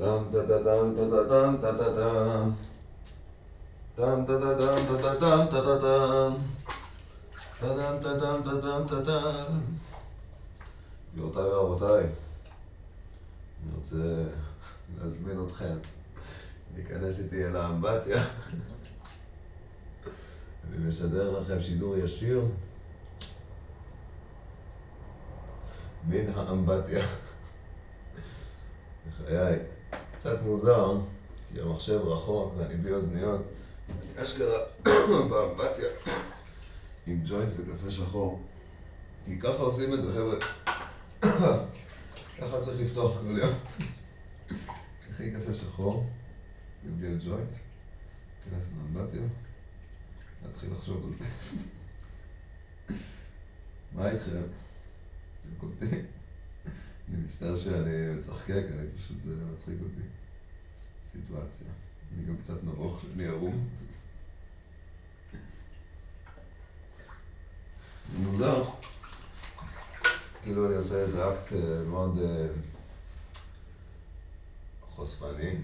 טם טה טה טם טה טה טם טה טה טם טם טה טה טם טה טה טם טה טה טם טה טם טה טם טה טם טה טם גבירותיי ורבותיי, אני רוצה להזמין אתכם. להיכנס איתי אל האמבטיה. אני משדר לכם שידור ישיר מן האמבטיה. בחיי, קצת מוזר, כי המחשב רחוק ואני בלי אוזניות. אשכרה באמבטיה עם ג'וינט וקפה שחור. כי ככה עושים את זה, חבר'ה. ככה צריך לפתוח כל יום. קחי קפה שחור, נביא את ג'וינט, כנס לאמבטיה, נתחיל לחשוב על זה. מה איתכם? אתם קולטים? אני מצטער שאני מצחקק, אני פשוט, זה מצחיק אותי. סיטואציה. אני גם קצת נבוך, אני ערום. מוזר. כאילו אני עושה איזה אקט אה, מאוד אה, חושפני,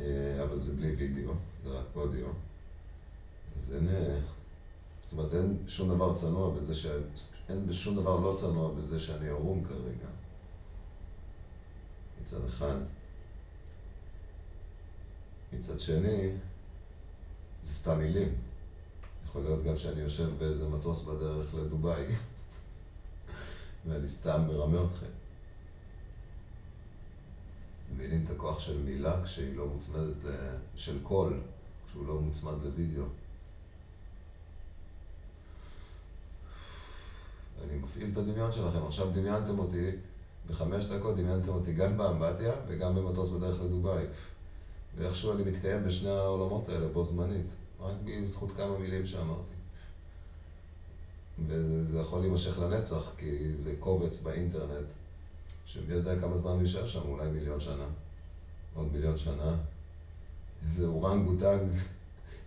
אה, אבל זה בלי וידאו, זה רק אודיו. אז אין... זאת אומרת, אין שום דבר צנוע בזה ש... אין בשום דבר לא צנוע בזה שאני ערום כרגע. מצד אחד. מצד שני, זה סתם מילים. יכול להיות גם שאני יושב באיזה מטוס בדרך לדובאי, ואני סתם מרמה אתכם. מבינים את הכוח של מילה כשהיא לא מוצמדת. של קול, כשהוא לא מוצמד לוידאו. אני מפעיל את הדמיון שלכם. עכשיו דמיינתם אותי, בחמש דקות דמיינתם אותי גם באמבטיה וגם במטוס בדרך לדובאי. ואיכשהו אני מתקיים בשני העולמות האלה בו זמנית. רק בזכות כמה מילים שאמרתי. וזה יכול להימשך לנצח, כי זה קובץ באינטרנט, שמי יודע כמה זמן הוא יישאר שם, אולי מיליון שנה, עוד מיליון שנה. איזה אורנגוטנג,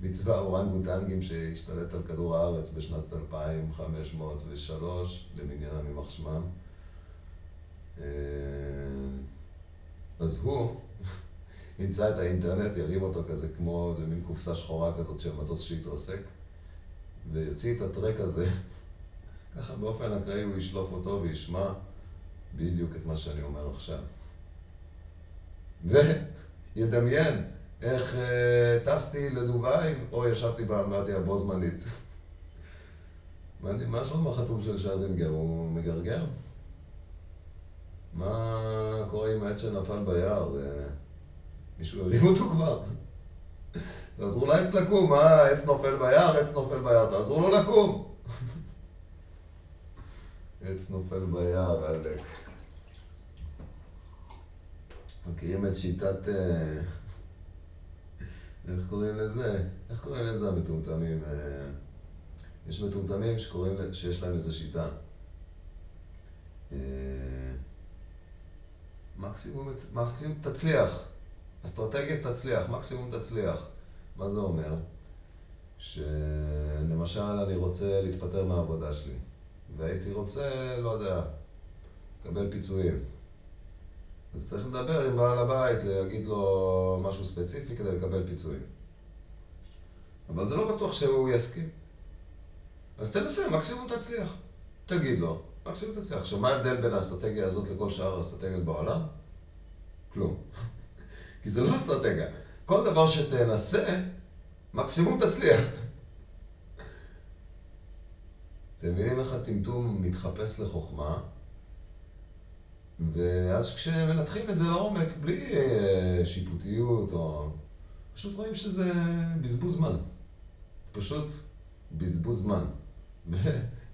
מצווה אורנגוטנגים שהשתלט על כדור הארץ בשנת 2503, למניינם יימח שמם. אה, אז הוא ימצא את האינטרנט, ירים אותו כזה כמו מין קופסה שחורה כזאת של מטוס שהתרסק, ויוציא את הטרק הזה, ככה באופן אקראי הוא ישלוף אותו וישמע בדיוק את מה שאני אומר עכשיו. וידמיין איך אה, טסתי לדובאי או ישבתי באמבטיה בו זמנית. מה שלום החתום של שרדינגר? הוא מגרגר? מה קורה עם העץ שנפל ביער? אה, מישהו הרים אותו כבר? תעזרו לעץ לקום, מה, עץ נופל ביער, עץ נופל ביער, תעזרו לו לקום! עץ נופל ביער, עלק. מכירים את שיטת... אה, איך קוראים לזה? איך קוראים לזה המטומטמים? אה, יש מטומטמים שקוראים, שיש להם איזו שיטה. אה, מקסימום, מקסימום תצליח. אסטרטגיית תצליח, מקסימום תצליח. מה זה אומר? שלמשל אני רוצה להתפטר מהעבודה שלי, והייתי רוצה, לא יודע, לקבל פיצויים. אז צריך לדבר עם בעל הבית, להגיד לו משהו ספציפי כדי לקבל פיצויים. אבל זה לא בטוח שהוא יסכים. אז תנסה, מקסימום תצליח. תגיד לו, מקסימום תצליח. עכשיו, מה ההבדל בין האסטרטגיה הזאת לכל שאר האסטרטגיות בעולם? כלום. כי זה לא אסטרטגיה. כל דבר שתנסה, מקסימום תצליח. אתם מבינים איך הטמטום מתחפש לחוכמה? ואז כשמנתחים את זה לעומק, בלי אה, שיפוטיות או... פשוט רואים שזה בזבוז זמן. פשוט בזבוז זמן.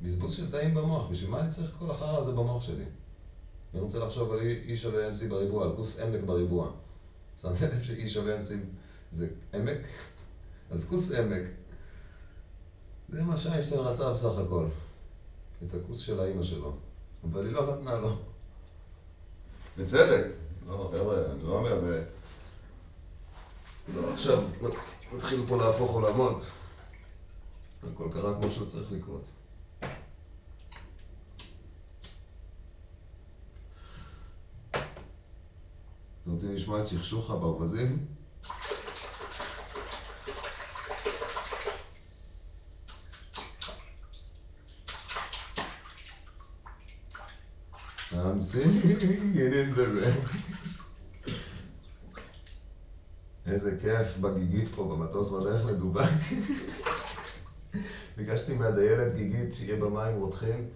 ובזבוז של תאים במוח. בשביל מה אני צריך את כל החרא הזה במוח שלי? אני רוצה לחשוב על E שווה MC בריבוע, על כוס עמק בריבוע. שמת לב ש-E שווה MC זה עמק? אז כוס עמק. זה מה שאיינשטיין רצה בסך הכל. את הכוס של האימא שלו. אבל היא לא נתנה לו. בצדק. לא, חבר'ה, אני לא אומר... לא עכשיו נתחיל פה להפוך עולמות. הכל קרה כמו שהוא צריך לקרות. רוצים לשמוע את שכשוך הברווזים? I'm singing in the rain. איזה כיף בגיגית פה במטוס בדרך לדובאי. ביקשתי מהדיילת גיגית שיהיה במים רותחים.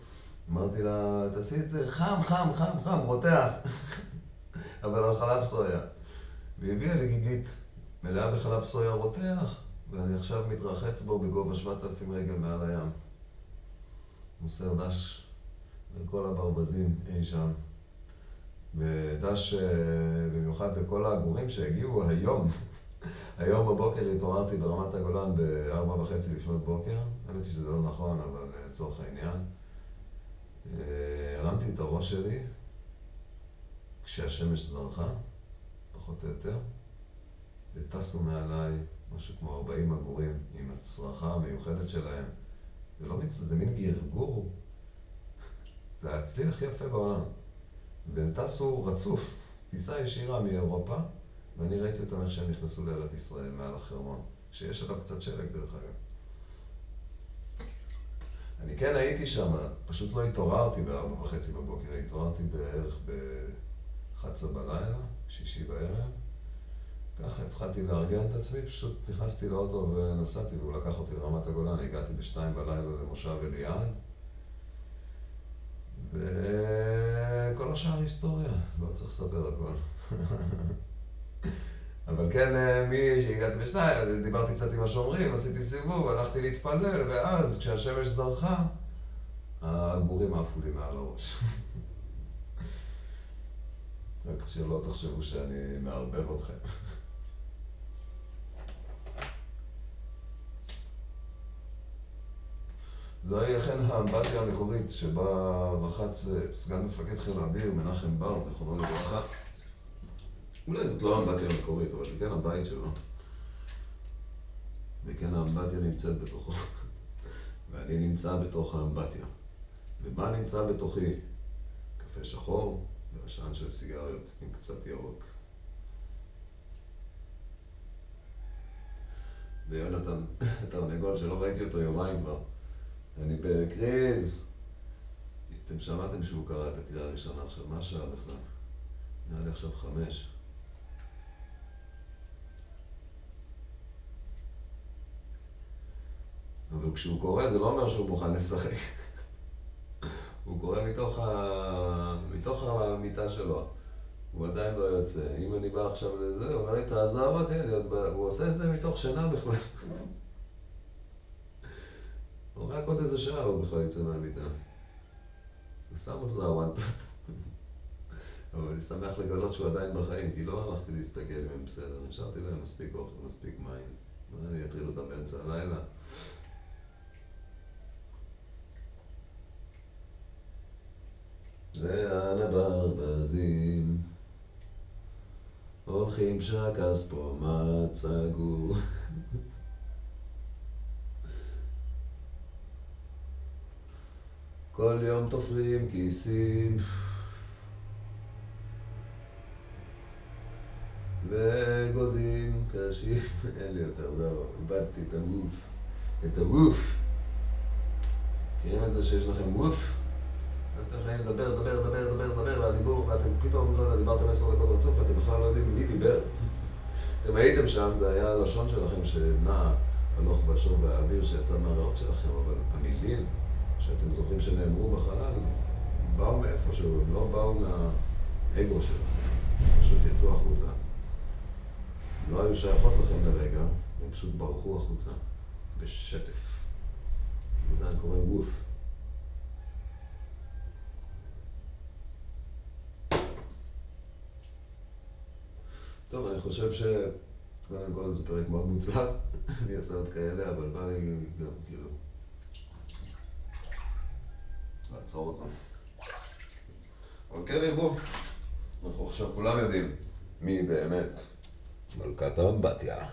אמרתי לה, תעשי את זה חם, חם, חם, חם, רותח. אבל על חלב סויה. והיא הביאה לי גיגית מלאה בחלב סויה רותח, ואני עכשיו מתרחץ בו בגובה 7,000 רגל מעל הים. מוסר דש לכל הברווזים אי שם. ודש במיוחד לכל העגורים שהגיעו היום. היום בבוקר התעוררתי ברמת הגולן בארבע וחצי לפנות בוקר. האמת היא שזה לא נכון, אבל לצורך העניין. הרמתי את הראש שלי כשהשמש זרחה, פחות או יותר, וטסו מעליי משהו כמו 40 עגורים עם הצרחה המיוחדת שלהם. זה לא מצ... זה מין גרגור. זה הצליל הכי יפה בעולם. והם טסו רצוף, טיסה ישירה מאירופה, ואני ראיתי אותם איך שהם נכנסו לארץ ישראל מעל החרמון, שיש עליו קצת שלג דרך אגב. אני כן הייתי שם, פשוט לא התעוררתי בארבע וחצי בבוקר, התעוררתי בערך ב-11 בלילה, שישי בערב. ככה התחלתי לארגן את עצמי, פשוט נכנסתי לאוטו ונסעתי, והוא לקח אותי לרמת הגולן, הגעתי בשתיים בלילה למושב אליעד. וכל השאר היסטוריה, לא צריך לספר הכל. אבל כן, מי שהגעתי בשניים, דיברתי קצת עם השומרים, עשיתי סיבוב, הלכתי להתפלל, ואז כשהשמש זרחה, העגורים עפו לי מעל הראש. רק שלא תחשבו שאני מערבב אתכם. זוהי אכן האמבטיה המקורית שבה רחץ סגן מפקד חיל האוויר מנחם בר, זכרונו לברכה. אולי זאת לא האמבטיה המקורית, אבל זה כן הבית שלו. וכן האמבטיה נמצאת בתוכו. ואני נמצא בתוך האמבטיה. ומה נמצא בתוכי? קפה שחור ועשן של סיגריות עם קצת ירוק. ויונתן, תרנגול שלא ראיתי אותו יומיים כבר. אני בקריז. אתם שמעתם שהוא קרא את הקריאה הראשונה עכשיו, מה השעה בכלל? נראה לי עכשיו חמש. אבל כשהוא קורא זה לא אומר שהוא מוכן לשחק. הוא קורא מתוך, ה... מתוך המיטה שלו. הוא עדיין לא יוצא. אם אני בא עכשיו לזה, הוא אומר לי, תעזוב אותי. הוא עושה את זה מתוך שינה בכלל. רק עוד איזה שעה הוא בכלל יצא מהמיטה. הוא שם עושה הוואנטות. אבל אני שמח לגלות שהוא עדיין בחיים, כי לא הלכתי להסתכל אם הם בסדר. השארתי להם מספיק אוכל, מספיק מים. אני אטריל אותם באמצע הלילה. לאן הברווזים הולכים שהכספומט סגור כל יום תופרים כיסים. וגוזים קשים. אין לי יותר, זהו, איבדתי את הווף את הווף מכירים את זה שיש לכם ווף? אז אתם יכולים לדבר, לדבר, לדבר, לדבר, לדבר, והדיבור, ואתם פתאום, לא יודע, דיברתם עשר דקות רצוף, ואתם בכלל לא יודעים מי דיבר. אתם הייתם שם, זה היה הלשון שלכם שנע הלוך בשור והאוויר שיצא מהריאות שלכם, אבל המילים שאתם זוכרים שנאמרו בחלל, באו מאיפשהו, הם לא באו מהאגו שלכם, פשוט יצאו החוצה. הם לא היו שייכות לכם לרגע, הם פשוט ברחו החוצה, בשטף. וזה אני קורא ווף. טוב, אני חושב ש... קודם כל זה פרק מאוד מוצלח, אני אעשה עוד כאלה, אבל בא לי גם, כאילו... לעצור אותו. אבל כן ירבו, אנחנו עכשיו כולם יודעים מי באמת מלכת האמבטיה.